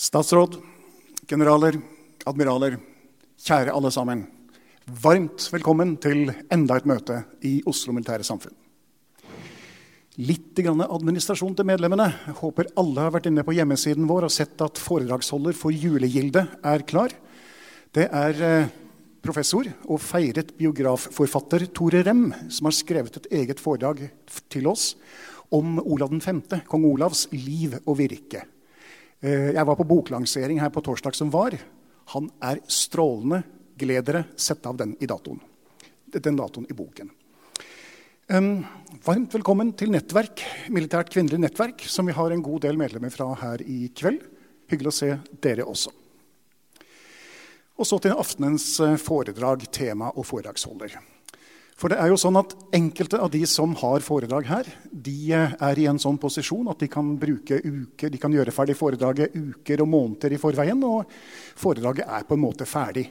Statsråd, generaler, admiraler, kjære alle sammen. Varmt velkommen til enda et møte i Oslo Militære Samfunn. Litt administrasjon til medlemmene. Jeg håper alle har vært inne på hjemmesiden vår og sett at foredragsholder for julegilde er klar. Det er eh, professor og feiret biografforfatter Tore Rem som har skrevet et eget foredrag til oss om Olav 5., kong Olavs liv og virke. Eh, jeg var på boklansering her på torsdag som var. Han er strålende. Gled dere. Sett av den i datoen. Den datoen i boken. Varmt velkommen til Nettverk, militært kvinnelig nettverk, som vi har en god del medlemmer fra her i kveld. Hyggelig å se dere også. Og så til aftenens eh, foredrag, tema og foredragsholder. For det er jo sånn at Enkelte av de som har foredrag her, de eh, er i en sånn posisjon at de kan bruke uker, de kan gjøre ferdig foredraget uker og måneder i forveien, og foredraget er på en måte ferdig.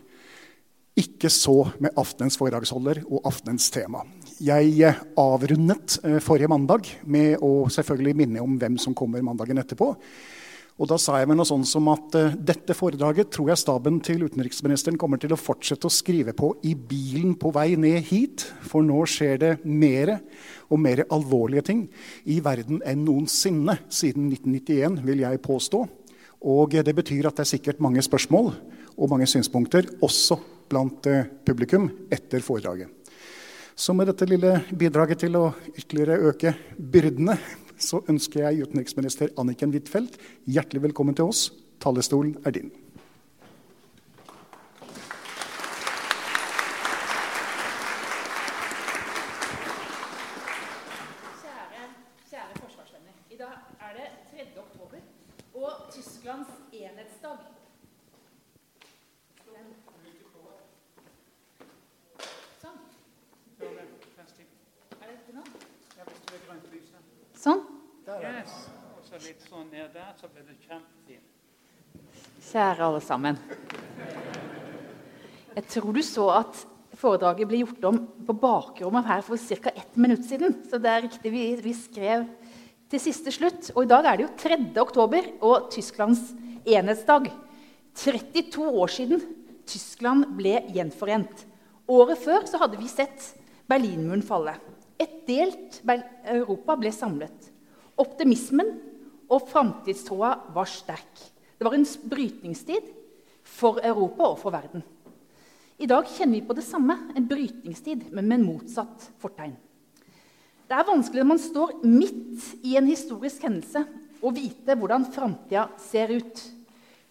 Ikke så med aftenens foredragsholder og aftenens tema. Jeg eh, avrundet eh, forrige mandag med å selvfølgelig minne om hvem som kommer mandagen etterpå. Og da sa jeg vel noe sånn som at uh, dette foredraget tror jeg staben til utenriksministeren kommer til å fortsette å skrive på i bilen på vei ned hit. For nå skjer det mer og mer alvorlige ting i verden enn noensinne siden 1991, vil jeg påstå. Og det betyr at det er sikkert mange spørsmål og mange synspunkter også blant uh, publikum etter foredraget. Så med dette lille bidraget til å ytterligere øke byrdene så ønsker jeg utenriksminister Anniken Huitfeldt hjertelig velkommen til oss. Talerstolen er din. Kjære, kjære forsvarsvenner. I dag er det 3. oktober og Tysklands enhetsdag. Sånn. Er det dette nå? Sånn. Yes. Litt sånn ned der, så blir det kjempefint. Kjære alle sammen. Jeg tror du så at foredraget ble gjort om på bakrommet her for ca. ett minutt siden. Så det er riktig, vi, vi, skrev til siste slutt. Og i dag er det jo 3. oktober og Tysklands enhetsdag. 32 år siden Tyskland ble gjenforent. Året før så hadde vi sett Berlinmuren falle. Et delt Europa ble samlet. Optimismen og framtidstroa var sterk. Det var en brytningstid for Europa og for verden. I dag kjenner vi på det samme, en brytningstid, men med en motsatt fortegn. Det er vanskelig når man står midt i en historisk hendelse, å vite hvordan framtida ser ut.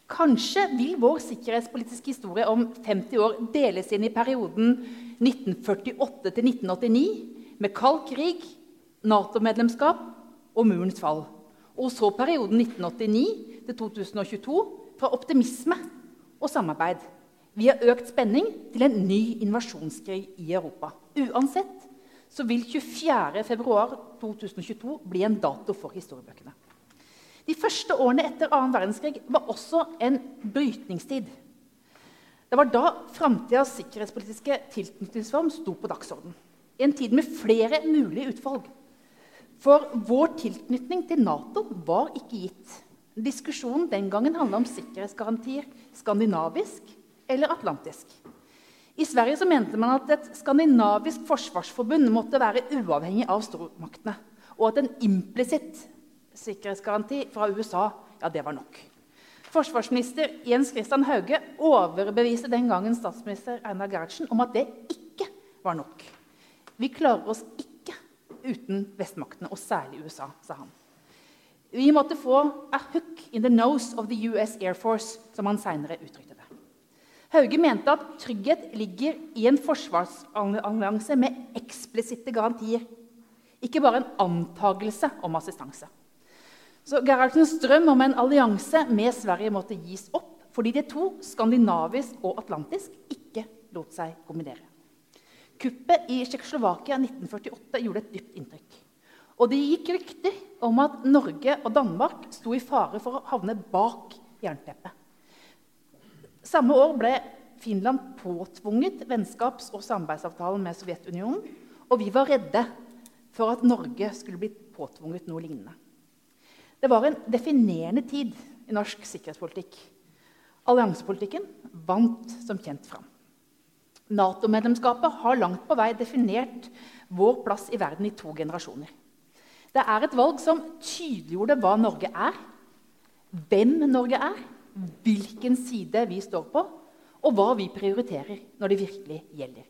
Kanskje vil vår sikkerhetspolitiske historie om 50 år deles inn i perioden 1948 1989 med kald krig, Nato-medlemskap og murens fall. Og så perioden 1989 til 2022 fra optimisme og samarbeid via økt spenning til en ny invasjonskrig i Europa. Uansett så vil 24.2.2022 bli en dato for historiebøkene. De første årene etter annen verdenskrig var også en brytningstid. Det var da framtidas sikkerhetspolitiske tilknytningsform sto på dagsordenen. En tid med flere mulige utvalg. For vår tilknytning til Nato var ikke gitt. Diskusjonen den gangen handla om sikkerhetsgarantier skandinavisk eller atlantisk. I Sverige mente man at et skandinavisk forsvarsforbund måtte være uavhengig av stormaktene, og at en implisitt sikkerhetsgaranti fra USA ja, det var nok. Forsvarsminister Jens Christian Hauge overbeviste den gangen statsminister Einar Gerhardsen om at det ikke var nok. Vi klarer oss ikke uten vestmaktene, og særlig USA, sa han. Vi måtte få 'a hook in the nose of the US Air Force', som han seinere uttrykte det. Hauge mente at trygghet ligger i en forsvarsallianse med eksplisitte garantier, ikke bare en antagelse om assistanse. Så Gerhardsens drøm om en allianse med Sverige måtte gis opp fordi de to, skandinavisk og atlantisk, ikke lot seg kombinere. Kuppet i Tsjekkoslovakia 1948 gjorde et dypt inntrykk. Og det gikk rykter om at Norge og Danmark sto i fare for å havne bak jernteppet. Samme år ble Finland påtvunget vennskaps- og samarbeidsavtalen med Sovjetunionen. Og vi var redde for at Norge skulle bli påtvunget noe lignende. Det var en definerende tid i norsk sikkerhetspolitikk. Alliansepolitikken vant som kjent fram. Nato-medlemskapet har langt på vei definert vår plass i verden i to generasjoner. Det er et valg som tydeliggjorde hva Norge er, hvem Norge er, hvilken side vi står på, og hva vi prioriterer når det virkelig gjelder.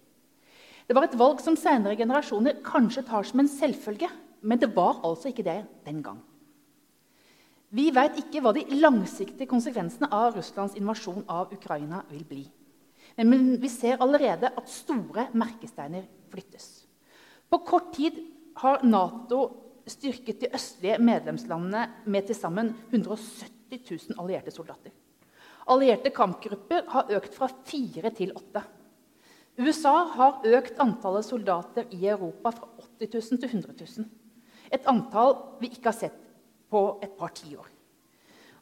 Det var et valg som senere generasjoner kanskje tar som en selvfølge, men det var altså ikke det den gang. Vi veit ikke hva de langsiktige konsekvensene av Russlands invasjon av Ukraina vil bli. Men vi ser allerede at store merkesteiner flyttes. På kort tid har Nato styrket de østlige medlemslandene med til sammen 170 000 allierte soldater. Allierte kampgrupper har økt fra fire til åtte. USA har økt antallet soldater i Europa fra 80 000 til 100 000. Et antall vi ikke har sett på et par tiår.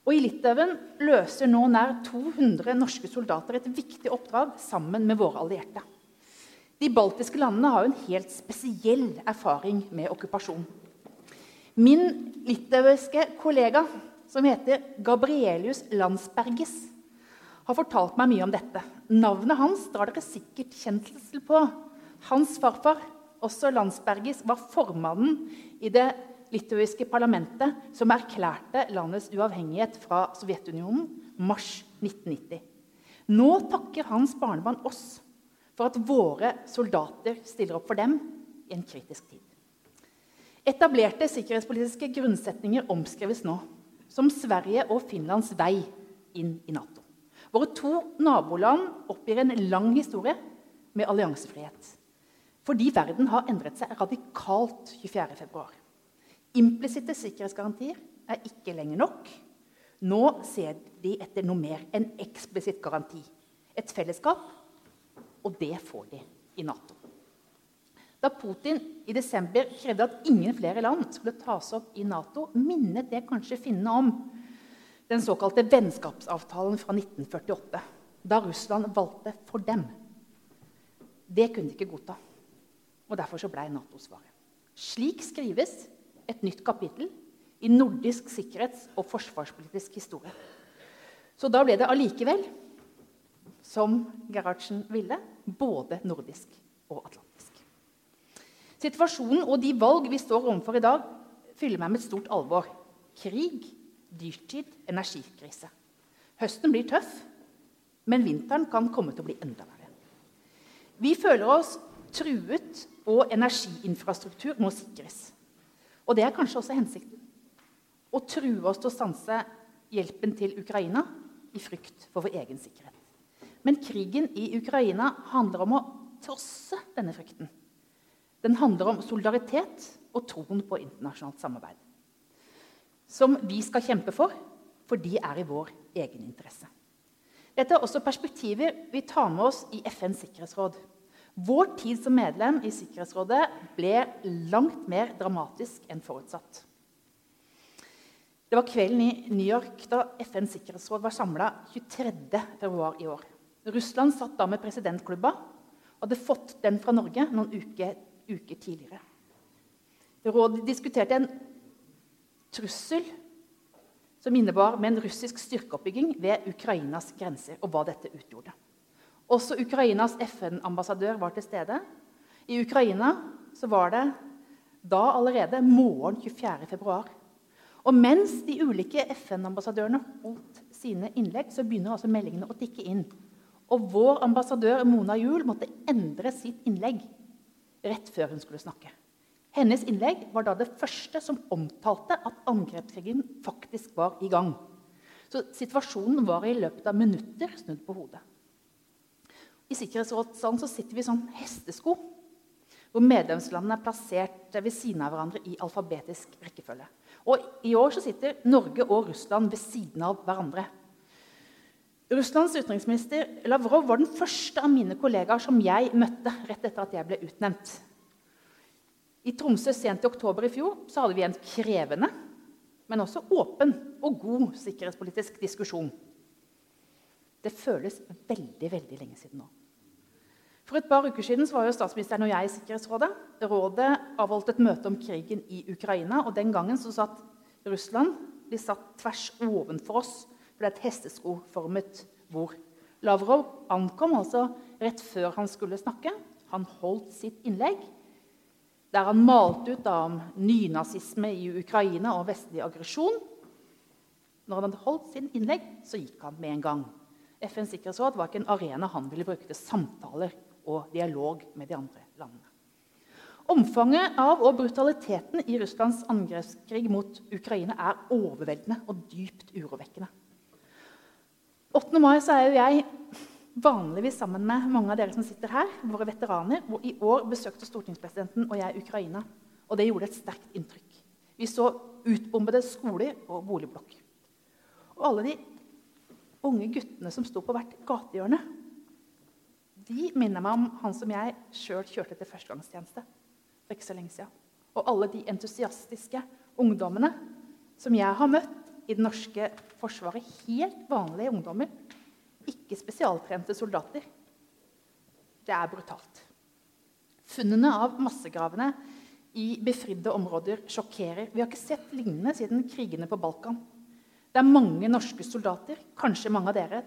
Og I Litauen løser nå nær 200 norske soldater et viktig oppdrag sammen med våre allierte. De baltiske landene har en helt spesiell erfaring med okkupasjon. Min litauiske kollega, som heter Gabrielius Landsbergis, har fortalt meg mye om dette. Navnet hans drar dere sikkert kjensel på. Hans farfar, også Landsbergis, var formannen i det litauiske parlamentet som erklærte landets uavhengighet fra Sovjetunionen mars 1990. Nå takker hans barnebarn oss for at våre soldater stiller opp for dem i en kritisk tid. Etablerte sikkerhetspolitiske grunnsetninger omskrives nå som Sverige og Finlands vei inn i Nato. Våre to naboland oppgir en lang historie med alliansefrihet. Fordi verden har endret seg radikalt 24.2. Implisitte sikkerhetsgarantier er ikke lenger nok. Nå ser de etter noe mer enn eksplisitt garanti. Et fellesskap, og det får de i Nato. Da Putin i desember krevde at ingen flere land skulle tas opp i Nato, minnet det kanskje finnene om den såkalte vennskapsavtalen fra 1948, da Russland valgte for dem. Det kunne de ikke godta, og derfor så ble Nato svaret. Slik skrives et nytt kapittel i nordisk sikkerhets- og forsvarspolitisk historie. Så da ble det allikevel, som Gerhardsen ville, både nordisk og atlantisk. Situasjonen og de valg vi står overfor i dag, fyller meg med et stort alvor. Krig, dyrtid, energikrise. Høsten blir tøff, men vinteren kan komme til å bli enda verre. Vi føler oss truet, og energiinfrastruktur må sikres. Og det er kanskje også hensikten. Å true oss til å stanse hjelpen til Ukraina i frykt for vår egen sikkerhet. Men krigen i Ukraina handler om å trosse denne frykten. Den handler om solidaritet og troen på internasjonalt samarbeid. Som vi skal kjempe for, for de er i vår egen interesse. Dette er også perspektiver vi tar med oss i FNs sikkerhetsråd, Vår tid som medlem i Sikkerhetsrådet ble langt mer dramatisk enn forutsatt. Det var kvelden i New York da FNs sikkerhetsråd var samla 23.2 i år. Russland satt da med presidentklubba og hadde fått den fra Norge noen uker, uker tidligere. Rådet diskuterte en trussel som innebar med en russisk styrkeoppbygging ved Ukrainas grenser, og hva dette utgjorde. Også Ukrainas FN-ambassadør var til stede. I Ukraina var det da allerede morgen 24. februar. Og mens de ulike FN-ambassadørene holdt sine innlegg, så begynner altså meldingene å tikke inn. Og vår ambassadør Mona Juel måtte endre sitt innlegg rett før hun skulle snakke. Hennes innlegg var da det første som omtalte at angrepskrigen faktisk var i gang. Så situasjonen var i løpet av minutter snudd på hodet. I Sikkerhetsrådssalen sitter vi i sånn hestesko, hvor medlemslandene er plassert ved siden av hverandre i alfabetisk rekkefølge. Og I år så sitter Norge og Russland ved siden av hverandre. Russlands utenriksminister Lavrov var den første av mine kollegaer som jeg møtte rett etter at jeg ble utnevnt. I Tromsø sent i oktober i fjor så hadde vi en krevende, men også åpen og god sikkerhetspolitisk diskusjon. Det føles veldig veldig lenge siden nå. For et par uker siden var jo statsministeren og jeg i Sikkerhetsrådet. Rådet avholdt et møte om krigen i Ukraina. og Den gangen så satt Russland de satt tvers ovenfor oss. For det er et hesteskoformet bord. Lavrov ankom altså rett før han skulle snakke. Han holdt sitt innlegg der han malte ut om nynazisme i Ukraina og vestlig aggresjon. Når han hadde holdt sin innlegg, så gikk han med en gang. FNs sikkerhetsråd var ikke en arena han ville bruke til samtaler og dialog med de andre landene. Omfanget av og brutaliteten i Russlands angrepskrig mot Ukraina er overveldende og dypt urovekkende. 8. mai er jo jeg vanligvis sammen med mange av dere som sitter her, våre veteraner. og I år besøkte stortingspresidenten og jeg Ukraina, og det gjorde et sterkt inntrykk. Vi så utbombede skoler og boligblokker. Og alle de unge guttene som sto på hvert gatehjørne, de minner meg om han som jeg sjøl kjørte til førstegangstjeneste for ikke så lenge siden. Og alle de entusiastiske ungdommene som jeg har møtt i det norske forsvaret. Helt vanlige ungdommer, ikke spesialtrente soldater. Det er brutalt. Funnene av massegravene i befridde områder sjokkerer. Vi har ikke sett lignende siden krigene på Balkan. Det er mange norske soldater, kanskje mange av dere,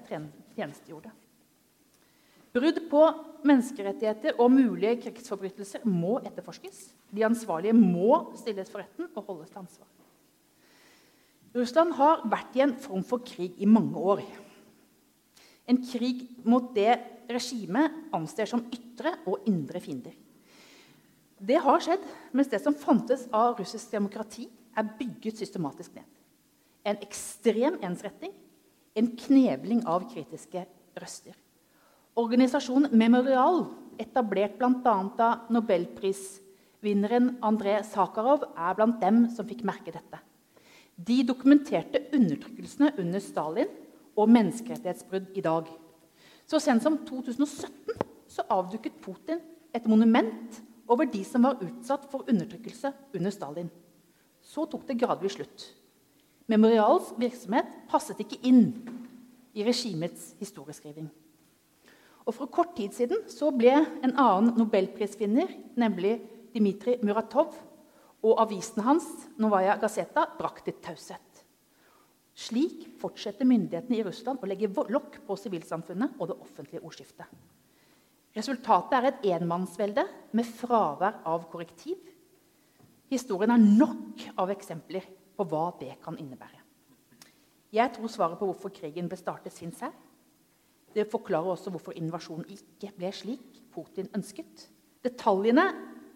tjenestegjorde. Brudd på menneskerettigheter og mulige krigsforbrytelser må etterforskes. De ansvarlige må stilles for retten og holdes til ansvar. Russland har vært i en form for krig i mange år. En krig mot det regimet anser som ytre og indre fiender. Det har skjedd mens det som fantes av russisk demokrati, er bygget systematisk ned en ekstrem ensretting, en knebling av kritiske røster. Organisasjonen Memorial, etablert bl.a. av nobelprisvinneren André Sakharov, er blant dem som fikk merke dette. De dokumenterte undertrykkelsene under Stalin og menneskerettighetsbrudd i dag. Så sent som 2017 så avduket Putin et monument over de som var utsatt for undertrykkelse under Stalin. Så tok det gradvis slutt. Memorials virksomhet passet ikke inn i regimets historieskriving. Og For kort tid siden ble en annen nobelprisvinner, nemlig Dmitrij Muratov, og avisen hans, Novaja Gazeta, brakt til taushet. Slik fortsetter myndighetene i Russland å legge lokk på sivilsamfunnet og det offentlige ordskiftet. Resultatet er et enmannsvelde med fravær av korrektiv. Historien er nok av eksempler på hva det kan innebære. Jeg tror svaret på hvorfor krigen ble startet, fins her. Det forklarer også hvorfor invasjonen ikke ble slik Putin ønsket. Detaljene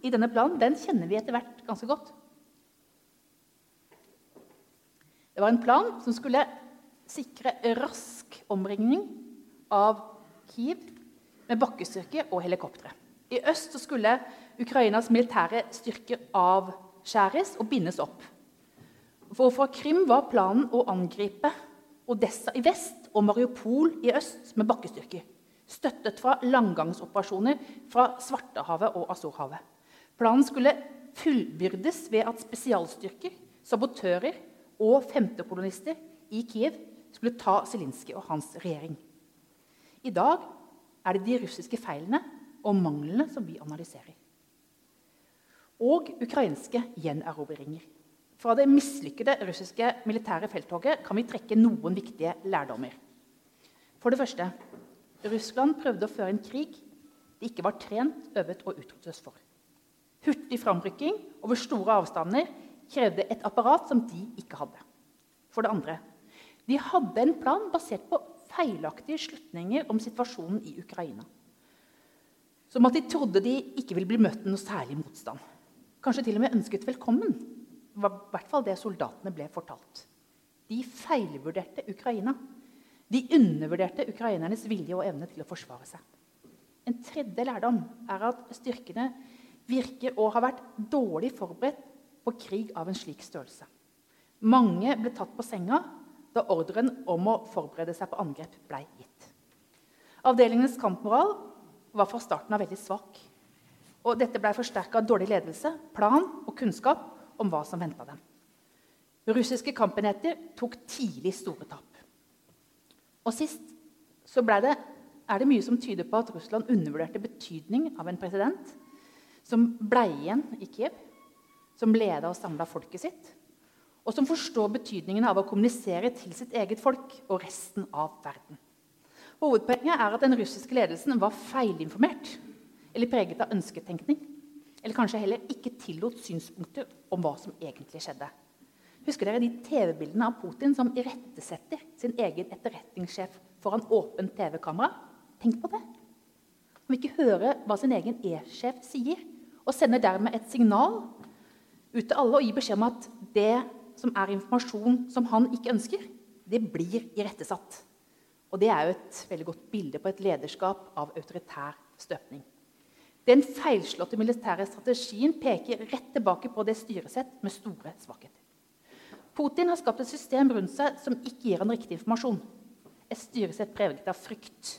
i denne planen den kjenner vi etter hvert ganske godt. Det var en plan som skulle sikre rask omringning av Kiev med bakkestyrke og helikoptre. I øst skulle Ukrainas militære styrker avskjæres og bindes opp. For fra Krim var planen å angripe Odessa i vest og Mariupol i øst med bakkestyrker. støttet fra langgangsoperasjoner fra Svartehavet og Azorhavet. Planen skulle fullbyrdes ved at spesialstyrker, sabotører og femtekolonister i Kiev skulle ta Zelinskyj og hans regjering. I dag er det de russiske feilene og manglene som vi analyserer. Og ukrainske gjenerobringer. Fra det mislykkede russiske militære felttoget kan vi trekke noen viktige lærdommer. For det første Russland prøvde å føre en krig de ikke var trent, øvet og utrustet for. Hurtig framrykking over store avstander krevde et apparat som de ikke hadde. For det andre de hadde en plan basert på feilaktige slutninger om situasjonen i Ukraina. Som at de trodde de ikke ville bli møtt med noe særlig motstand. Kanskje til og med ønsket velkommen. Var i hvert fall det soldatene ble fortalt. De feilvurderte Ukraina. De undervurderte ukrainernes vilje og evne til å forsvare seg. En tredje lærdom er at styrkene virker å ha vært dårlig forberedt på krig av en slik størrelse. Mange ble tatt på senga da ordren om å forberede seg på angrep ble gitt. Avdelingenes kampmoral var fra starten av veldig svak. Og dette ble forsterka av dårlig ledelse, plan og kunnskap om hva som venta dem. Russiske kampenheter tok tidlig store tap. Og sist så det, er det mye som tyder på at Russland undervurderte betydning av en president som ble igjen i Kiev, som leda og samla folket sitt, og som forstår betydningen av å kommunisere til sitt eget folk og resten av verden. Hovedpoenget er at den russiske ledelsen var feilinformert eller preget av ønsketenkning. Eller kanskje heller ikke tillot synspunkter om hva som egentlig skjedde. Husker dere de TV-bildene av Putin som irettesetter sin egen etterretningssjef foran åpent TV-kamera? Tenk på det. Han vil ikke høre hva sin egen E-sjef sier, og sender dermed et signal ut til alle og gir beskjed om at det som er informasjon som han ikke ønsker, det blir irettesatt. Og det er jo et veldig godt bilde på et lederskap av autoritær støpning. Den feilslåtte militære strategien peker rett tilbake på det styresett med store svakheter. Putin har skapt et system rundt seg som ikke gir han riktig informasjon. Et styresett preget av frykt.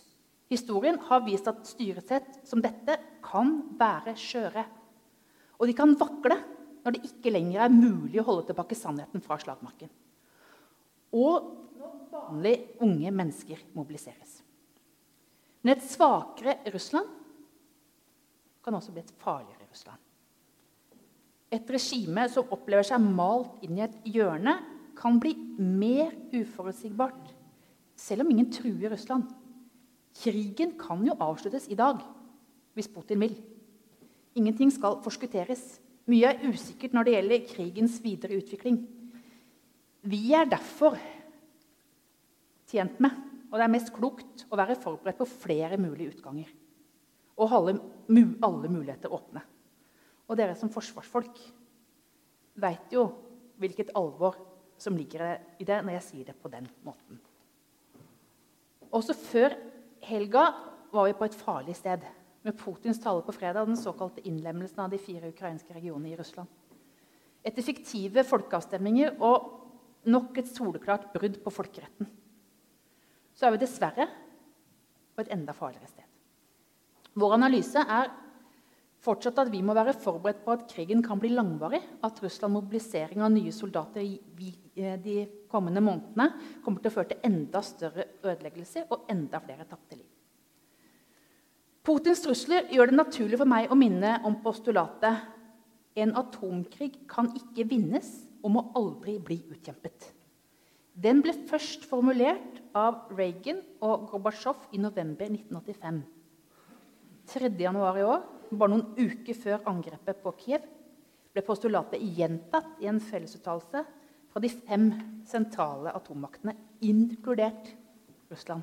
Historien har vist at styresett som dette kan være skjøre. Og de kan vakle når det ikke lenger er mulig å holde tilbake sannheten fra slagmarken. Og når vanlige unge mennesker mobiliseres. Men et svakere Russland kan også bli et farligere Russland. Et regime som opplever seg malt inn i et hjørne, kan bli mer uforutsigbart, selv om ingen truer Russland. Krigen kan jo avsluttes i dag, hvis Putin vil. Ingenting skal forskutteres. Mye er usikkert når det gjelder krigens videre utvikling. Vi er derfor tjent med, og det er mest klokt, å være forberedt på flere mulige utganger og holde alle muligheter åpne. Og dere som forsvarsfolk veit jo hvilket alvor som ligger i det når jeg sier det på den måten. Også før helga var vi på et farlig sted med Putins tale på fredag den såkalte innlemmelsen av de fire ukrainske regionene i Russland. Etter fiktive folkeavstemninger og nok et soleklart brudd på folkeretten så er vi dessverre på et enda farligere sted. Vår analyse er fortsatt at vi må være forberedt på at krigen kan bli langvarig, at Russland mobilisering av nye soldater i de kommende månedene kommer til å føre til enda større ødeleggelser og enda flere tapte liv. Putins trusler gjør det naturlig for meg å minne om postulatet en atomkrig kan ikke vinnes og må aldri bli utkjempet. Den ble først formulert av Reagan og Gorbatsjov i november 1985. 3. januar i år, bare noen uker før angrepet på Kiev, ble postulatet gjentatt i en fellesuttalelse fra de fem sentrale atommaktene, inkludert Russland.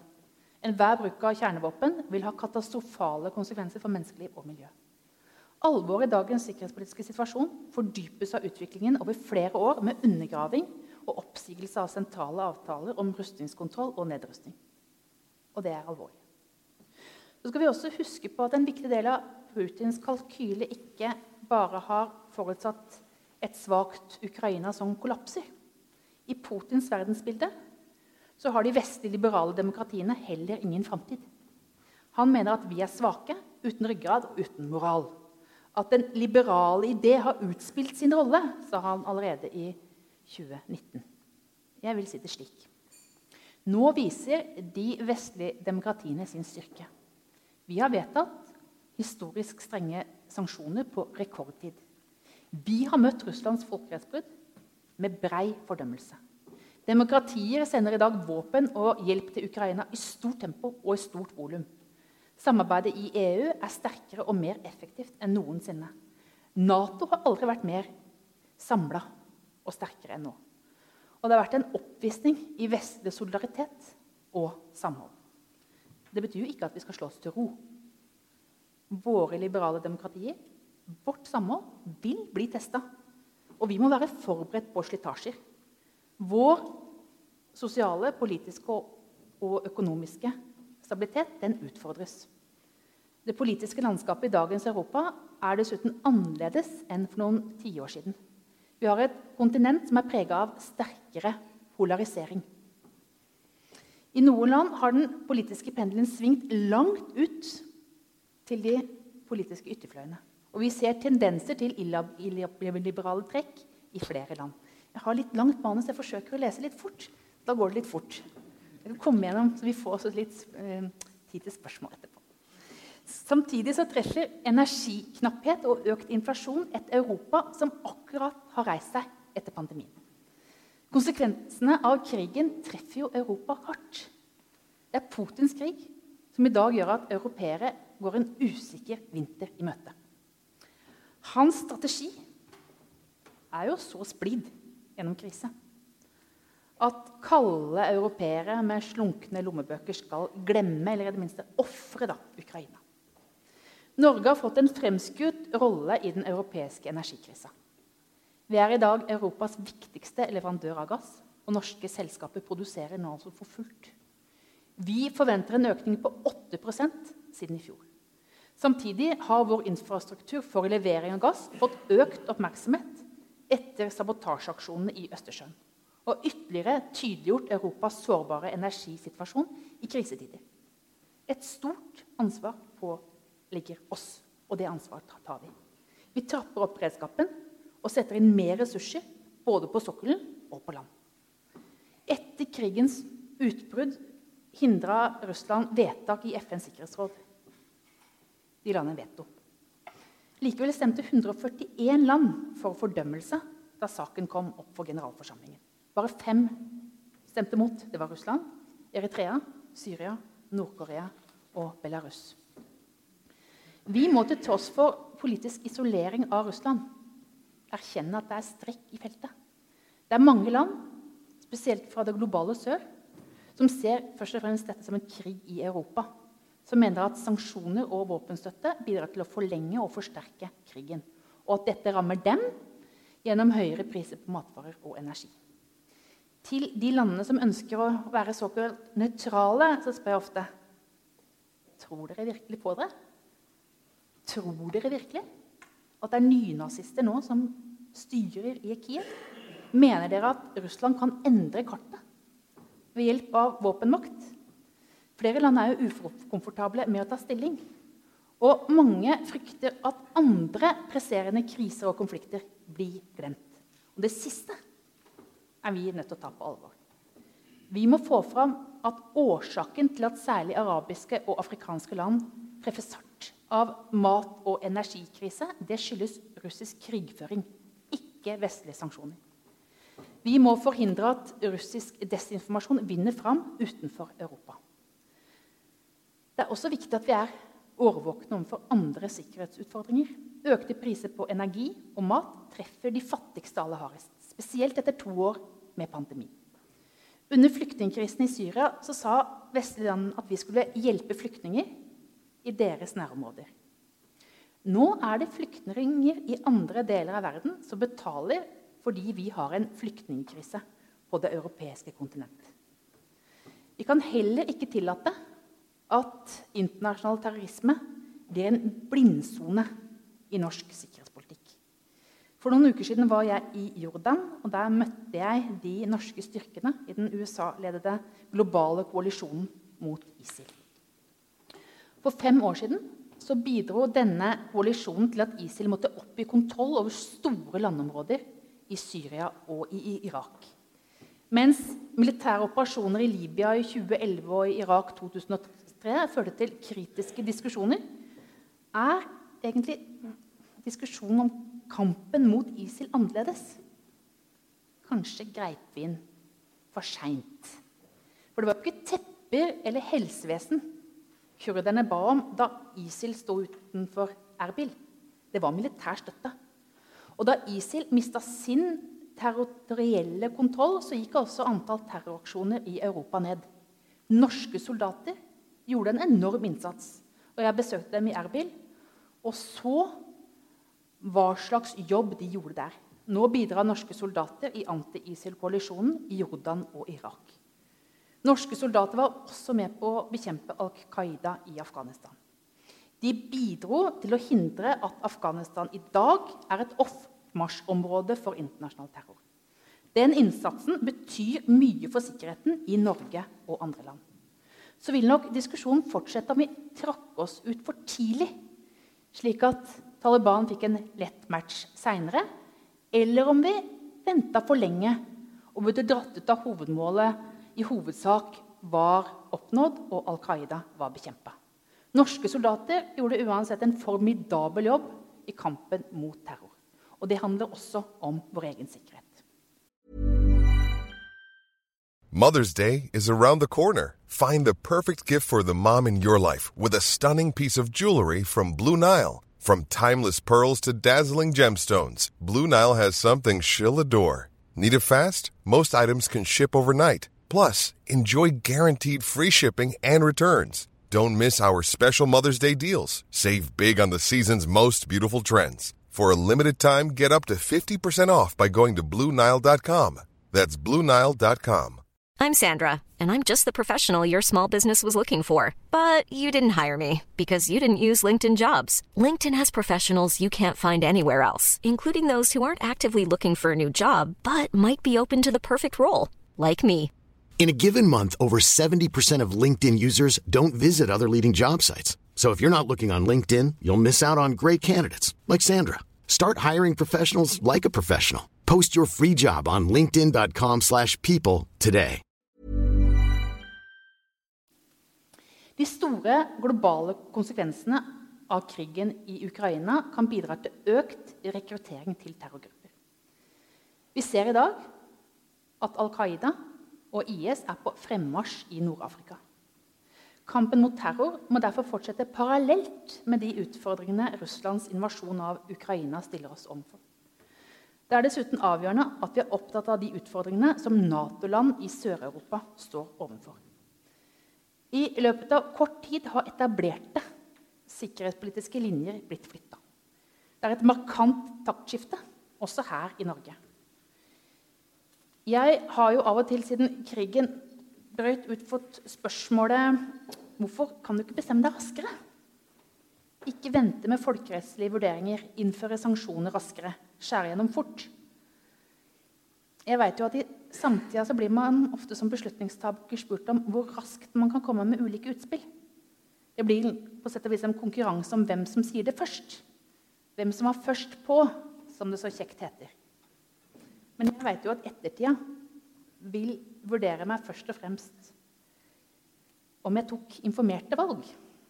Enhver bruk av kjernevåpen vil ha katastrofale konsekvenser for menneskeliv og miljø. Alvoret i dagens sikkerhetspolitiske situasjon fordypes av utviklingen over flere år med undergraving og oppsigelse av sentrale avtaler om rustningskontroll og nedrustning. Og det er alvorlig. Så skal vi også huske på at En viktig del av Putins kalkyle ikke bare har forutsatt et svakt Ukraina som kollapser. I Putins verdensbilde så har de vestlige liberale demokratiene heller ingen framtid. Han mener at vi er svake, uten ryggrad og uten moral. At den liberale idé har utspilt sin rolle, sa han allerede i 2019. Jeg vil si det slik. Nå viser de vestlige demokratiene sin styrke. Vi har vedtatt historisk strenge sanksjoner på rekordtid. Vi har møtt Russlands folkerettsbrudd med brei fordømmelse. Demokratier sender i dag våpen og hjelp til Ukraina i stort tempo og i stort volum. Samarbeidet i EU er sterkere og mer effektivt enn noensinne. Nato har aldri vært mer samla og sterkere enn nå. Og det har vært en oppvisning i vestlig solidaritet og samhold. Det betyr jo ikke at vi skal slå oss til ro. Våre liberale demokratier, vårt samhold, vil bli testa. Og vi må være forberedt på slitasjer. Vår sosiale, politiske og økonomiske stabilitet den utfordres. Det politiske landskapet i dagens Europa er dessuten annerledes enn for noen tiår siden. Vi har et kontinent som er prega av sterkere polarisering. I noen land har den politiske pendelen svingt langt ut til de politiske ytterfløyene. Og vi ser tendenser til illiberale trekk i flere land. Jeg har litt langt manus, jeg forsøker å lese litt fort. Da går det litt fort. Jeg vil komme gjennom, så vi får også litt eh, tid til spørsmål etterpå. Samtidig så treffer energiknapphet og økt inflasjon et Europa som akkurat har reist seg etter pandemien. Konsekvensene av krigen treffer jo Europa hardt. Det er Putins krig som i dag gjør at europeere går en usikker vinter i møte. Hans strategi er jo så splid gjennom krise at kalde europeere med slunkne lommebøker skal glemme eller i det minste ofre Ukraina. Norge har fått en fremskutt rolle i den europeiske energikrisa. Vi er i dag Europas viktigste leverandør av gass, og norske selskaper produserer nå altså for fullt. Vi forventer en økning på 8% siden i fjor. Samtidig har vår infrastruktur for levering av gass fått økt oppmerksomhet etter sabotasjeaksjonene i Østersjøen og ytterligere tydeliggjort Europas sårbare energisituasjon i krisetider. Et stort ansvar på ligger oss, og det ansvaret tar vi. Vi trapper opp beredskapen og setter inn mer ressurser både på sokkelen og på land. Etter krigens utbrudd hindra Russland vedtak i FNs sikkerhetsråd. De la ned veto. Likevel stemte 141 land for fordømmelse da saken kom opp for generalforsamlingen. Bare fem stemte mot. Det var Russland, Eritrea, Syria, Nord-Korea og Belarus. Vi må til tross for politisk isolering av Russland erkjenne at det er strekk i feltet. Det er mange land, spesielt fra det globale sør, som ser først og fremst dette som en krig i Europa. Som mener at sanksjoner og våpenstøtte bidrar til å forlenge og forsterke krigen. Og at dette rammer dem gjennom høyere priser på matvarer og energi. Til de landene som ønsker å være såkalt nøytrale, så spør jeg ofte Tror dere virkelig på dere? Tror dere virkelig at det er nynazister nå som styrer i Kiev? Mener dere at Russland kan endre kartet ved hjelp av våpenmakt? Flere land er jo ukomfortable med å ta stilling. Og mange frykter at andre presserende kriser og konflikter blir glemt. Og det siste er vi nødt til å ta på alvor. Vi må få fram at årsaken til at særlig arabiske og afrikanske land treffes hardt av mat- og energikrise, det skyldes russisk krigføring, ikke vestlige sanksjoner. Vi må forhindre at russisk desinformasjon vinner fram utenfor Europa. Det er også viktig at vi er årvåkne overfor andre sikkerhetsutfordringer. Økte priser på energi og mat treffer de fattigste aller hardest, spesielt etter to år med pandemi. Under flyktningkrisen i Syria sa vestlige land at vi skulle hjelpe flyktninger i deres nærområder. Nå er det flyktninger i andre deler av verden som betaler fordi vi har en flyktningkrise på det europeiske kontinent. Vi kan heller ikke tillate at internasjonal terrorisme blir en blindsone i norsk sikkerhetspolitikk. For noen uker siden var jeg i Jordan, og der møtte jeg de norske styrkene i den USA-ledede globale koalisjonen mot ISIL. For fem år siden så bidro denne koalisjonen til at ISIL måtte opp i kontroll over store landområder i Syria og i Irak. Mens militære operasjoner i Libya i 2011 og i Irak 2003 førte til kritiske diskusjoner, er egentlig diskusjonen om kampen mot ISIL annerledes. Kanskje greip vi inn for seint. For det var ikke tepper eller helsevesen kurderne ba om da ISIL sto utenfor Erbil. Det var militær støtte. Og da ISIL mista sin territorielle kontroll, så gikk også antall terroraksjoner i Europa ned. Norske soldater gjorde en enorm innsats. Og jeg besøkte dem i Erbil og så hva slags jobb de gjorde der. Nå bidrar norske soldater i anti-ISIL-koalisjonen i Jordan og Irak. Norske soldater var også med på å bekjempe Al Qaida i Afghanistan. De bidro til å hindre at Afghanistan i dag er et oppmarsjområde for internasjonal terror. Den innsatsen betyr mye for sikkerheten i Norge og andre land. Så vil nok diskusjonen fortsette om vi trakk oss ut for tidlig, slik at Taliban fikk en lett match seinere, eller om vi venta for lenge og burde dratt ut av hovedmålet i hovedsak var oppnådd, og Al Qaida var bekjempa. Norske soldater gjorde uansett en formidabel jobb i kampen mot terror. Og det handler også om vår egen sikkerhet. Mother's Day is around the corner. Find the perfect gift for the mom in your life with a stunning piece of jewelry from Blue Nile. From timeless pearls to dazzling gemstones, Blue Nile has something she'll adore. Need it fast? Most items can ship overnight. Plus, enjoy guaranteed free shipping and returns. Don't miss our special Mother's Day deals. Save big on the season's most beautiful trends. For a limited time, get up to 50% off by going to Bluenile.com. That's Bluenile.com. I'm Sandra, and I'm just the professional your small business was looking for. But you didn't hire me because you didn't use LinkedIn jobs. LinkedIn has professionals you can't find anywhere else, including those who aren't actively looking for a new job but might be open to the perfect role, like me. In a given month, over 70% of LinkedIn users don't visit other leading job sites. So if you're not looking on LinkedIn, you'll miss out on great candidates like Sandra. Start hiring professionals like a professional. Post your free job on linkedin.com/people today. De store globale konsekvensene av krigen i Ukraina kan bidra til økt rekruttering til terrorgrupper. Vi ser i dag at Al Qaida og IS er på fremmarsj i Nord-Afrika. Kampen mot terror må derfor fortsette parallelt med de utfordringene Russlands invasjon av Ukraina stiller oss overfor. Det er dessuten avgjørende at vi er opptatt av de utfordringene som Nato-land i Sør-Europa står overfor. I løpet av kort tid har etablerte sikkerhetspolitiske linjer blitt flytta. Det er et markant taktskifte, også her i Norge. Jeg har jo av og til siden krigen brøt ut, fått spørsmålet hvorfor kan du ikke bestemme deg raskere? Ikke vente med folkerettslige vurderinger, innføre sanksjoner raskere, skjære gjennom fort. Jeg vet jo at I samtida så blir man ofte som beslutningstaker spurt om hvor raskt man kan komme med ulike utspill. Det blir på sett og vis en konkurranse om hvem som sier det først. Hvem som var først på, som det så kjekt heter. Men jeg vet jo at ettertida vil vurdere meg først og fremst om jeg tok informerte valg.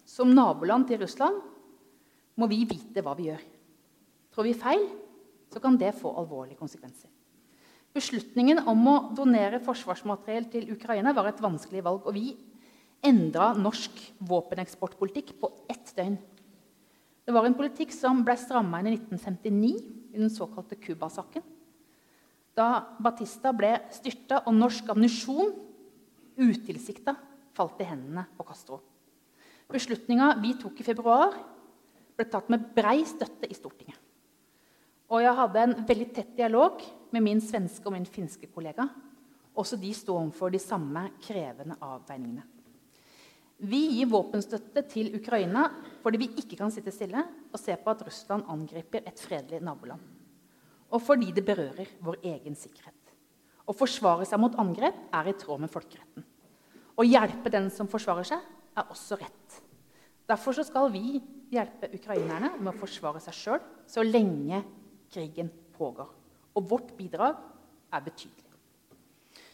Som naboland til Russland må vi vite hva vi gjør. Trår vi feil, så kan det få alvorlige konsekvenser. Beslutningen om å donere forsvarsmateriell til Ukraina var et vanskelig valg. Og vi endra norsk våpeneksportpolitikk på ett døgn. Det var en politikk som ble stramma inn i 1959 i den såkalte Cuba-saken da Batista ble styrta og norsk ammunisjon utilsikta falt i hendene på Castro. Beslutninga vi tok i februar, ble tatt med brei støtte i Stortinget. Og jeg hadde en veldig tett dialog med min svenske og min finske kollega. Også de sto overfor de samme krevende avveiningene. Vi gir våpenstøtte til Ukraina fordi vi ikke kan sitte stille og se på at Russland angriper et fredelig naboland og fordi det berører vår egen sikkerhet. Å forsvare seg mot angrep er i tråd med folkeretten. Å hjelpe den som forsvarer seg, er også rett. Derfor skal vi hjelpe ukrainerne med å forsvare seg sjøl så lenge krigen pågår. Og vårt bidrag er betydelig.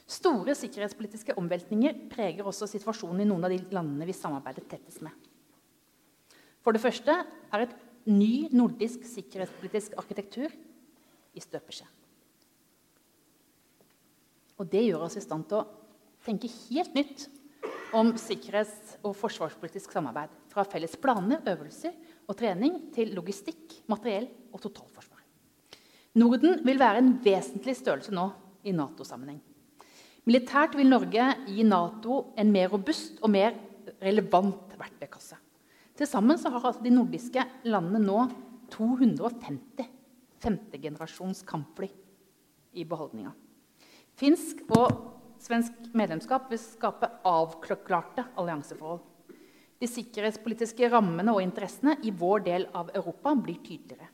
Store sikkerhetspolitiske omveltninger preger også situasjonen i noen av de landene vi samarbeider tettest med. For det første er et ny nordisk sikkerhetspolitisk arkitektur i støpeskjeen. Og det gjør oss i stand til å tenke helt nytt om sikkerhets- og forsvarspolitisk samarbeid. Fra felles planer, øvelser og trening til logistikk, materiell og totalforsvar. Norden vil være en vesentlig størrelse nå i Nato-sammenheng. Militært vil Norge gi Nato en mer robust og mer relevant verktøykasse. Til sammen har altså de nordiske landene nå 250 femtegenerasjons kampfly i beholdninga. Finsk og svensk medlemskap vil skape avklarte allianseforhold. De sikkerhetspolitiske rammene og interessene i vår del av Europa blir tydeligere.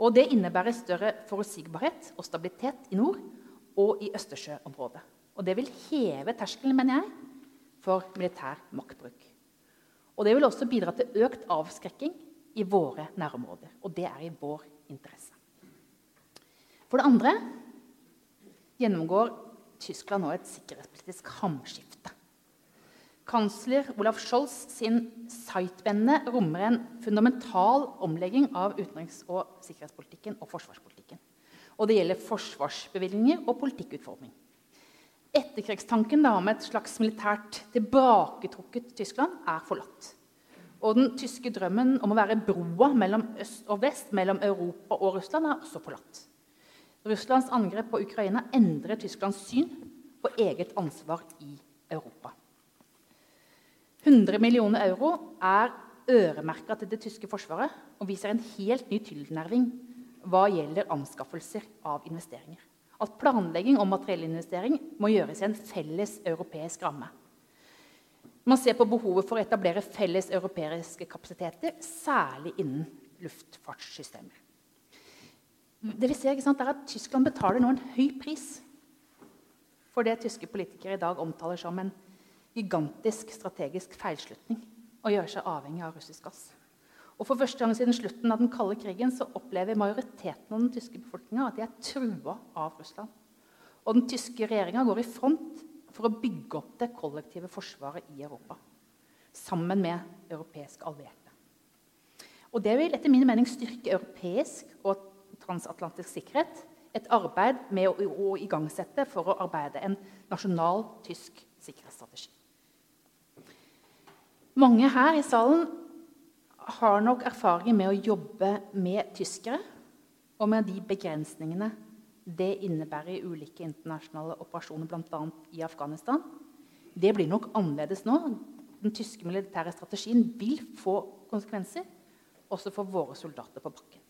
Og det innebærer større forutsigbarhet og stabilitet i nord og i Østersjøområdet. Og det vil heve terskelen, mener jeg, for militær maktbruk. Og det vil også bidra til økt avskrekking i våre nærområder. Og det er i vår interesse. For det andre gjennomgår Tyskland nå et sikkerhetspolitisk hamskifte. Kansler Olaf Scholz sin Zeitvende rommer en fundamental omlegging av utenriks- og sikkerhetspolitikken og forsvarspolitikken. Og det gjelder forsvarsbevilgninger og politikkutforming. Etterkrigstanken da, om et slags militært tilbaketrukket Tyskland er forlatt. Og den tyske drømmen om å være broa mellom øst og vest, mellom Europa og Russland, er også forlatt. Russlands angrep på Ukraina endrer Tysklands syn på eget ansvar i Europa. 100 millioner euro er øremerka til det tyske forsvaret og viser en helt ny tilnærming hva gjelder anskaffelser av investeringer at planlegging og materiellinvestering må gjøres i en felles europeisk ramme. Man ser på behovet for å etablere felles europeiske kapasiteter, særlig innen luftfartssystemer. Det vi ser, sant, er at Tyskland betaler nå en høy pris for det tyske politikere i dag omtaler som en gigantisk strategisk feilslutning å gjøre seg avhengig av russisk gass. Og For første gang siden slutten av den kalde krigen så opplever majoriteten av den tyske befolkninga at de er trua av Russland. Og den tyske regjeringa går i front for å bygge opp det kollektive forsvaret i Europa. Sammen med europeiske allierte. Og Det vil etter min mening styrke europeisk og transatlantisk sikkerhet. Et arbeid med å, å igangsette for å arbeide en nasjonal tysk sikkerhetsstrategi. Mange her i salen har nok erfaring med å jobbe med tyskere og med de begrensningene det innebærer i ulike internasjonale operasjoner, bl.a. i Afghanistan. Det blir nok annerledes nå. Den tyske militære strategien vil få konsekvenser også for våre soldater på bakken.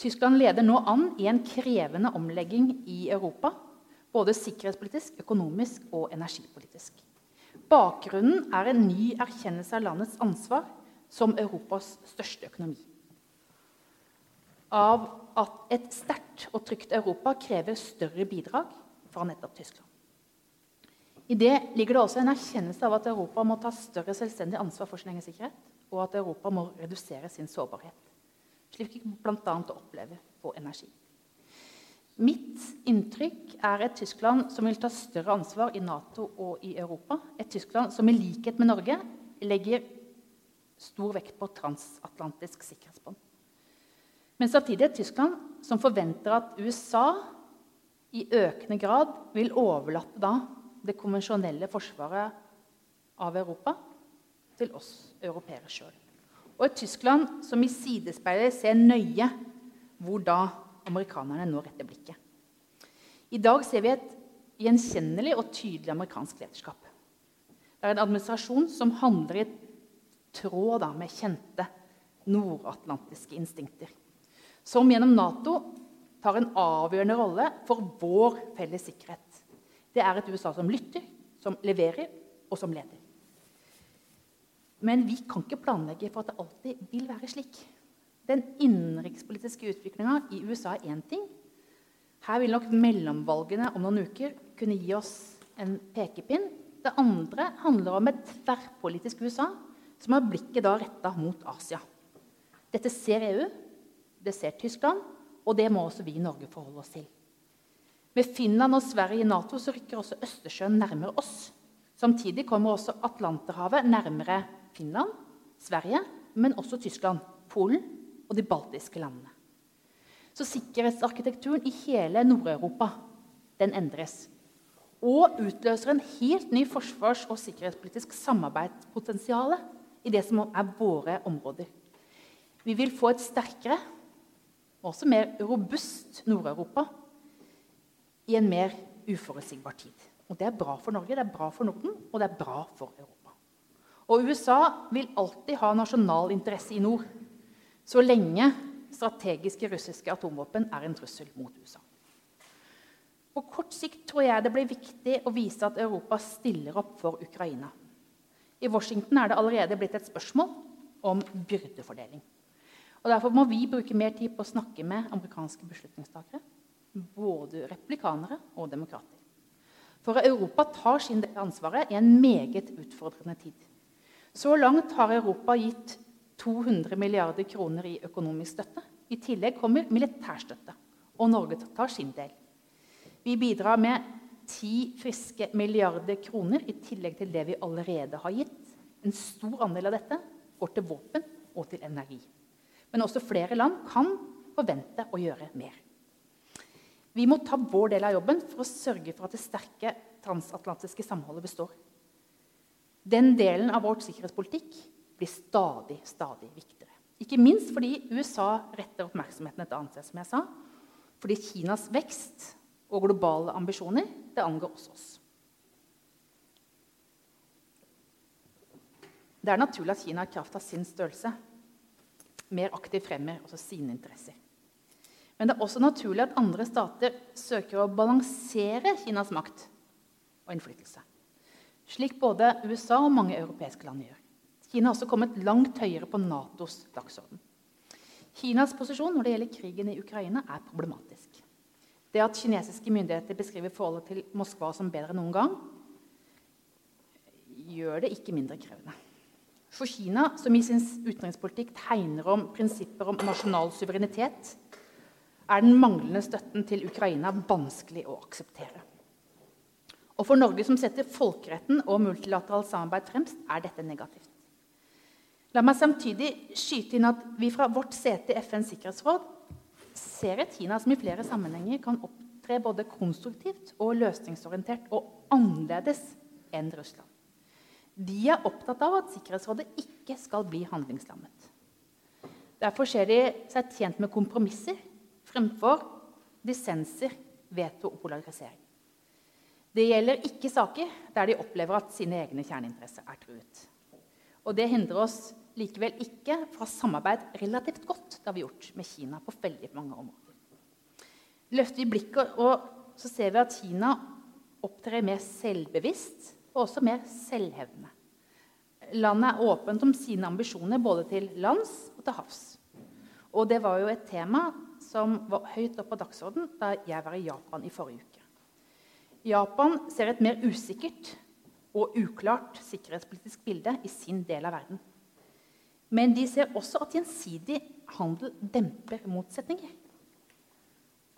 Tyskland leder nå an i en krevende omlegging i Europa. Både sikkerhetspolitisk, økonomisk og energipolitisk. Bakgrunnen er en ny erkjennelse av landets ansvar som Europas største økonomi. Av at et sterkt og trygt Europa krever større bidrag fra nettopp Tyskland. I det ligger det også en erkjennelse av at Europa må ta større selvstendig ansvar for sin egen sikkerhet, og at Europa må redusere sin sårbarhet, slik vi bl.a. opplever på energi. Mitt inntrykk er et Tyskland som vil ta større ansvar i Nato og i Europa. Et Tyskland som i likhet med Norge legger stor vekt på transatlantisk sikkerhetsbånd. Men samtidig er Tyskland som forventer at USA i økende grad vil overlate da det konvensjonelle forsvaret av Europa til oss europeere sjøl. Og et Tyskland som i sidespeilet ser nøye hvor da amerikanerne nå retter blikket. I dag ser vi et gjenkjennelig og tydelig amerikansk lederskap. Det er en administrasjon som handler i tråd da, med kjente nordatlantiske instinkter. Som gjennom Nato tar en avgjørende rolle for vår felles sikkerhet. Det er et USA som lytter, som leverer, og som leder. Men vi kan ikke planlegge for at det alltid vil være slik. Den innenrikspolitiske utviklinga i USA er én ting. Her vil nok mellomvalgene om noen uker kunne gi oss en pekepinn. Det andre handler om et tverrpolitisk USA som har blikket da retta mot Asia. Dette ser EU, det ser Tyskland, og det må også vi i Norge forholde oss til. Med Finland og Sverige i Nato så rykker også Østersjøen nærmere oss. Samtidig kommer også Atlanterhavet nærmere Finland, Sverige, men også Tyskland, Polen og de baltiske landene. Så sikkerhetsarkitekturen i hele Nord-Europa den endres. Og utløser en helt ny forsvars- og sikkerhetspolitisk samarbeidspotensial i det som er våre områder. Vi vil få et sterkere og også mer robust Nord-Europa i en mer uforutsigbar tid. Og Det er bra for Norge, det er bra for Norden, og det er bra for Europa. Og USA vil alltid ha nasjonal interesse i nord, så lenge strategiske russiske atomvåpen er en trussel mot USA. På kort sikt tror jeg det blir viktig å vise at Europa stiller opp for Ukraina. I Washington er det allerede blitt et spørsmål om byrdefordeling. Og Derfor må vi bruke mer tid på å snakke med amerikanske beslutningstakere. Både replikanere og demokrater. For Europa tar sin del av ansvaret i en meget utfordrende tid. Så langt har Europa gitt 200 milliarder kroner i økonomisk støtte. I tillegg kommer militærstøtte. Og Norge tar sin del. Vi bidrar med 10 friske milliarder kroner i tillegg til det vi allerede har gitt. En stor andel av dette går til våpen og til energi. Men også flere land kan forvente å gjøre mer. Vi må ta vår del av jobben for å sørge for at det sterke transatlantiske samholdet består. Den delen av vår sikkerhetspolitikk blir stadig, stadig viktigere. Ikke minst fordi USA retter oppmerksomheten et annet sted, som jeg sa. Fordi Kinas vekst og globale ambisjoner det angår også oss. Det er naturlig at Kina i kraft av sin størrelse mer aktivt fremmer også sine interesser. Men det er også naturlig at andre stater søker å balansere Kinas makt og innflytelse. Slik både USA og mange europeiske land gjør. Kina har også kommet langt høyere på Natos dagsorden. Kinas posisjon når det gjelder krigen i Ukraina, er problematisk. Det at kinesiske myndigheter beskriver forholdet til Moskva som bedre enn noen gang, gjør det ikke mindre krevende. For Kina, som i sin utenrikspolitikk tegner om prinsipper om nasjonal suverenitet, er den manglende støtten til Ukraina vanskelig å akseptere. Og For Norge, som setter folkeretten og multilateralt samarbeid fremst, er dette negativt. La meg samtidig skyte inn at vi fra vårt sete i FNs sikkerhetsråd ser et Kina som i flere sammenhenger kan opptre både konstruktivt og løsningsorientert og annerledes enn Russland. De er opptatt av at Sikkerhetsrådet ikke skal bli handlingslammet. Derfor ser de seg tjent med kompromisser fremfor dissenser, veto og polarisering. Det gjelder ikke saker der de opplever at sine egne kjerneinteresser er truet. Og det hindrer oss likevel ikke fra samarbeid relativt godt det har vi gjort med Kina på veldig mange områder. Løfter vi blikket, og så ser vi at Kina opptrer mer selvbevisst og også mer selvhevdende. Landet er åpent om sine ambisjoner både til lands og til havs. Og det var jo et tema som var høyt oppe på dagsorden da jeg var i Japan i forrige uke. Japan ser et mer usikkert og uklart sikkerhetspolitisk bilde i sin del av verden. Men de ser også at gjensidig handel demper motsetninger.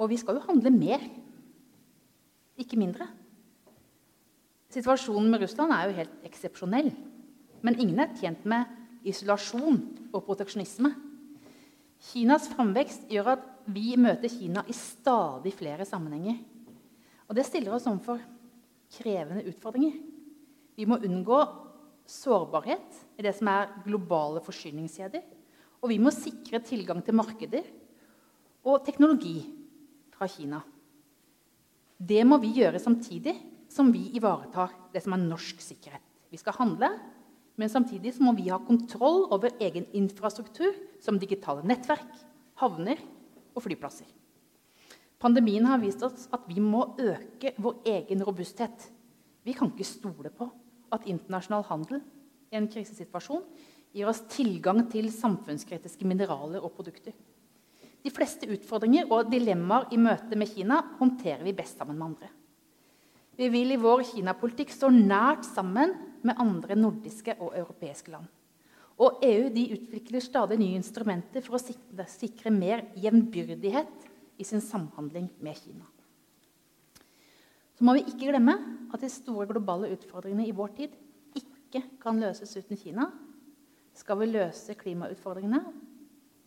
Og vi skal jo handle mer, ikke mindre. Situasjonen med Russland er jo helt eksepsjonell. Men ingen er tjent med isolasjon og proteksjonisme. Kinas framvekst gjør at vi møter Kina i stadig flere sammenhenger. Og det stiller oss overfor krevende utfordringer. Vi må unngå sårbarhet i det som er globale forsyningskjeder. Og vi må sikre tilgang til markeder og teknologi fra Kina. Det må vi gjøre samtidig som vi ivaretar det som er norsk sikkerhet. Vi skal handle, men samtidig må vi ha kontroll over egen infrastruktur, som digitale nettverk, havner og flyplasser. Pandemien har vist oss at vi må øke vår egen robusthet. Vi kan ikke stole på at internasjonal handel i en krisesituasjon gir oss tilgang til samfunnskritiske mineraler og produkter. De fleste utfordringer og dilemmaer i møte med Kina håndterer vi best sammen med andre. Vi vil i vår Kina-politikk stå nært sammen med andre nordiske og europeiske land. Og EU utvikler stadig nye instrumenter for å sikre, sikre mer jevnbyrdighet i sin samhandling med Kina. Så må vi ikke glemme at de store globale utfordringene i vår tid ikke kan løses uten Kina. Skal vi løse klimautfordringene,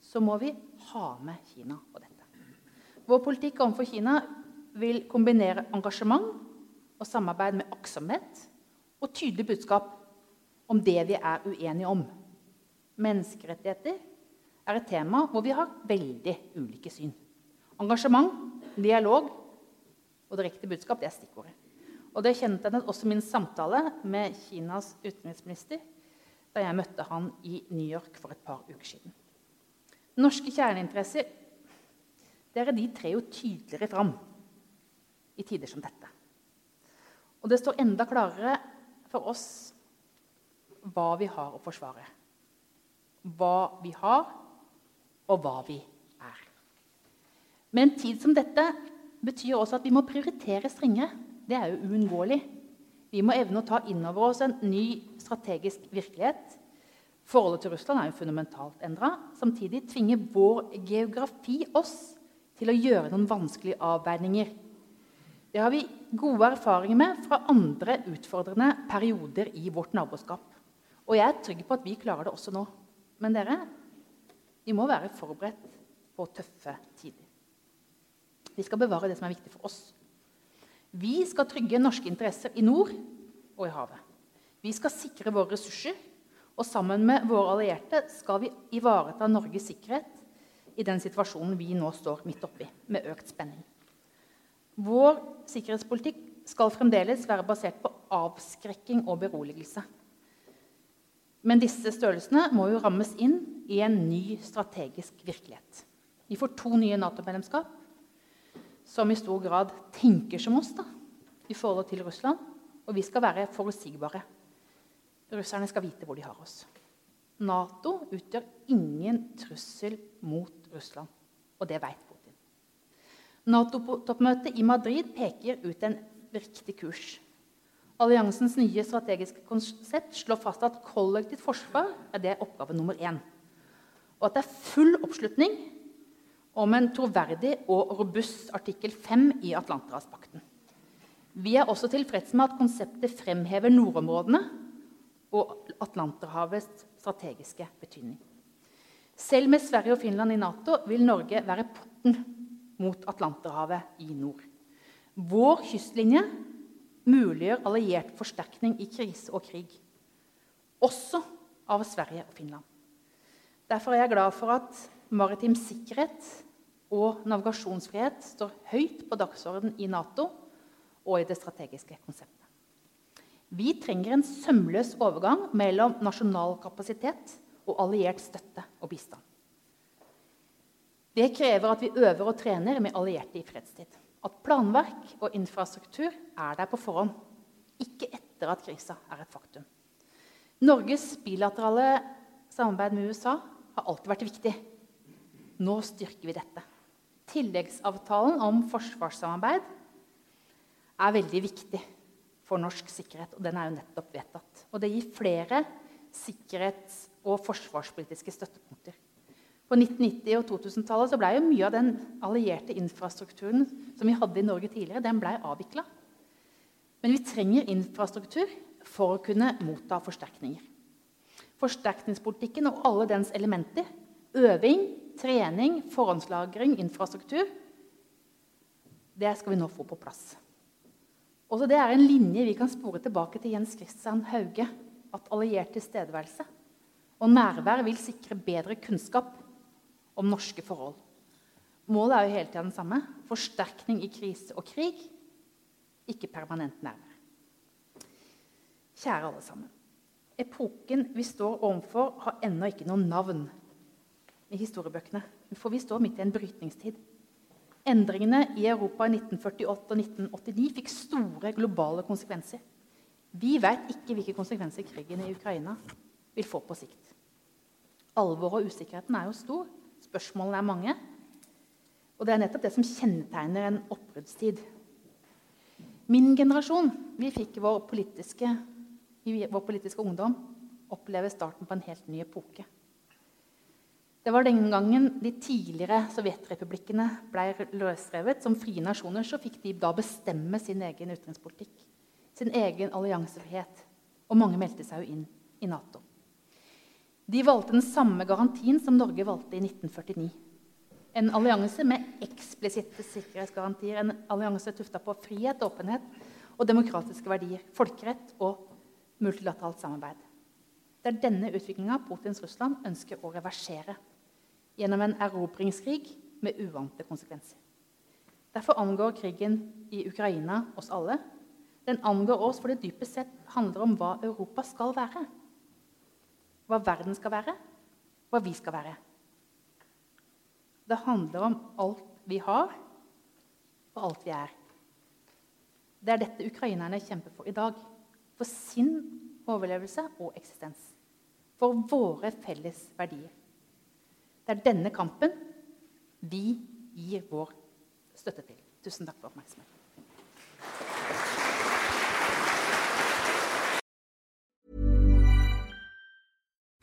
så må vi ha med Kina på dette. Vår politikk overfor Kina vil kombinere engasjement og samarbeid med aktsomhet og tydelig budskap om det vi er uenige om. Menneskerettigheter er et tema hvor vi har veldig ulike syn. Engasjement, dialog og direkte budskap det er stikkordet. Og Det kjennetegnet også min samtale med Kinas utenriksminister da jeg møtte han i New York for et par uker siden. Norske kjerneinteresser dere de trer jo tydeligere fram i tider som dette. Og det står enda klarere for oss hva vi har å forsvare. Hva vi har, og hva vi er. Men en tid som dette betyr også at vi må prioritere strengere. Det er jo uunngåelig. Vi må evne å ta inn over oss en ny strategisk virkelighet. Forholdet til Russland er jo fundamentalt endra. Samtidig tvinger vår geografi oss til å gjøre noen vanskelige avveininger. Det har vi gode erfaringer med fra andre utfordrende perioder i vårt naboskap. Og jeg er trygg på at vi klarer det også nå. Men dere, vi må være forberedt på tøffe tider. Vi skal bevare det som er viktig for oss. Vi skal trygge norske interesser i nord og i havet. Vi skal sikre våre ressurser, og sammen med våre allierte skal vi ivareta Norges sikkerhet i den situasjonen vi nå står midt oppi, med økt spenning. Vår sikkerhetspolitikk skal fremdeles være basert på avskrekking og beroligelse. Men disse størrelsene må jo rammes inn i en ny strategisk virkelighet. Vi får to nye Nato-medlemskap som i stor grad tenker som oss da, i forhold til Russland. Og vi skal være forutsigbare. Russerne skal vite hvor de har oss. Nato utgjør ingen trussel mot Russland, og det vet Putin. Nato-toppmøtet i Madrid peker ut en riktig kurs. Alliansens nye strategiske konsept slår fast at kollektivt forsvar er det oppgave nummer én. Og at det er full oppslutning om en troverdig og robust artikkel 5 i Atlanterhavspakten. Vi er også tilfreds med at konseptet fremhever nordområdene og Atlanterhavets strategiske betydning. Selv med Sverige og Finland i Nato vil Norge være porten mot Atlanterhavet i nord. Vår kystlinje muliggjør alliert forsterkning i krise og krig, også av Sverige og Finland. Derfor er jeg glad for at maritim sikkerhet og navigasjonsfrihet står høyt på dagsordenen i Nato og i det strategiske konseptet. Vi trenger en sømløs overgang mellom nasjonal kapasitet og alliert støtte og bistand. Det krever at vi øver og trener med allierte i fredstid. At planverk og infrastruktur er der på forhånd, ikke etter at krisa er et faktum. Norges bilaterale samarbeid med USA har alltid vært viktig. Nå styrker vi dette. Tilleggsavtalen om forsvarssamarbeid er veldig viktig for norsk sikkerhet, og den er jo nettopp vedtatt. Og det gir flere sikkerhets- og forsvarspolitiske støttepunkter. På 1990- og 2000-tallet ble jo mye av den allierte infrastrukturen som vi hadde i Norge tidligere, den ble avvikla. Men vi trenger infrastruktur for å kunne motta forsterkninger. Forsterkningspolitikken og alle dens elementer, øving, trening, forhåndslagring, infrastruktur Det skal vi nå få på plass. Også det er en linje vi kan spore tilbake til Jens Christian Hauge. At alliert tilstedeværelse og nærvær vil sikre bedre kunnskap om norske forhold. Målet er jo hele tiden den samme forsterkning i krise og krig, ikke permanent nærvær. Kjære alle sammen. Epoken vi står overfor, har ennå ikke noe navn i historiebøkene. For vi står midt i en brytningstid. Endringene i Europa i 1948 og 1989 fikk store globale konsekvenser. Vi vet ikke hvilke konsekvenser krigen i Ukraina vil få på sikt. Alvoret og usikkerheten er jo stor. Spørsmålene er mange. Og det er nettopp det som kjennetegner en oppbruddstid. Min generasjon vi fikk vår politiske, i vår politiske ungdom opplever starten på en helt ny epoke. Det var den gangen de tidligere sovjetrepublikkene ble løsrevet som frie nasjoner, så fikk de da bestemme sin egen utenrikspolitikk, sin egen alliansefrihet. Og mange meldte seg jo inn i Nato. De valgte den samme garantien som Norge valgte i 1949. En allianse med eksplisitte sikkerhetsgarantier, en allianse tufta på frihet, åpenhet og demokratiske verdier, folkerett og multilateralt samarbeid. Det er denne utviklinga Putins Russland ønsker å reversere gjennom en erobringskrig med uante konsekvenser. Derfor angår krigen i Ukraina oss alle. Den angår oss fordi det dypest sett handler om hva Europa skal være. Hva verden skal være, hva vi skal være. Det handler om alt vi har, og alt vi er. Det er dette ukrainerne kjemper for i dag. For sin overlevelse og eksistens. For våre felles verdier. Det er denne kampen vi gir vår støtte til. Tusen takk for oppmerksomheten.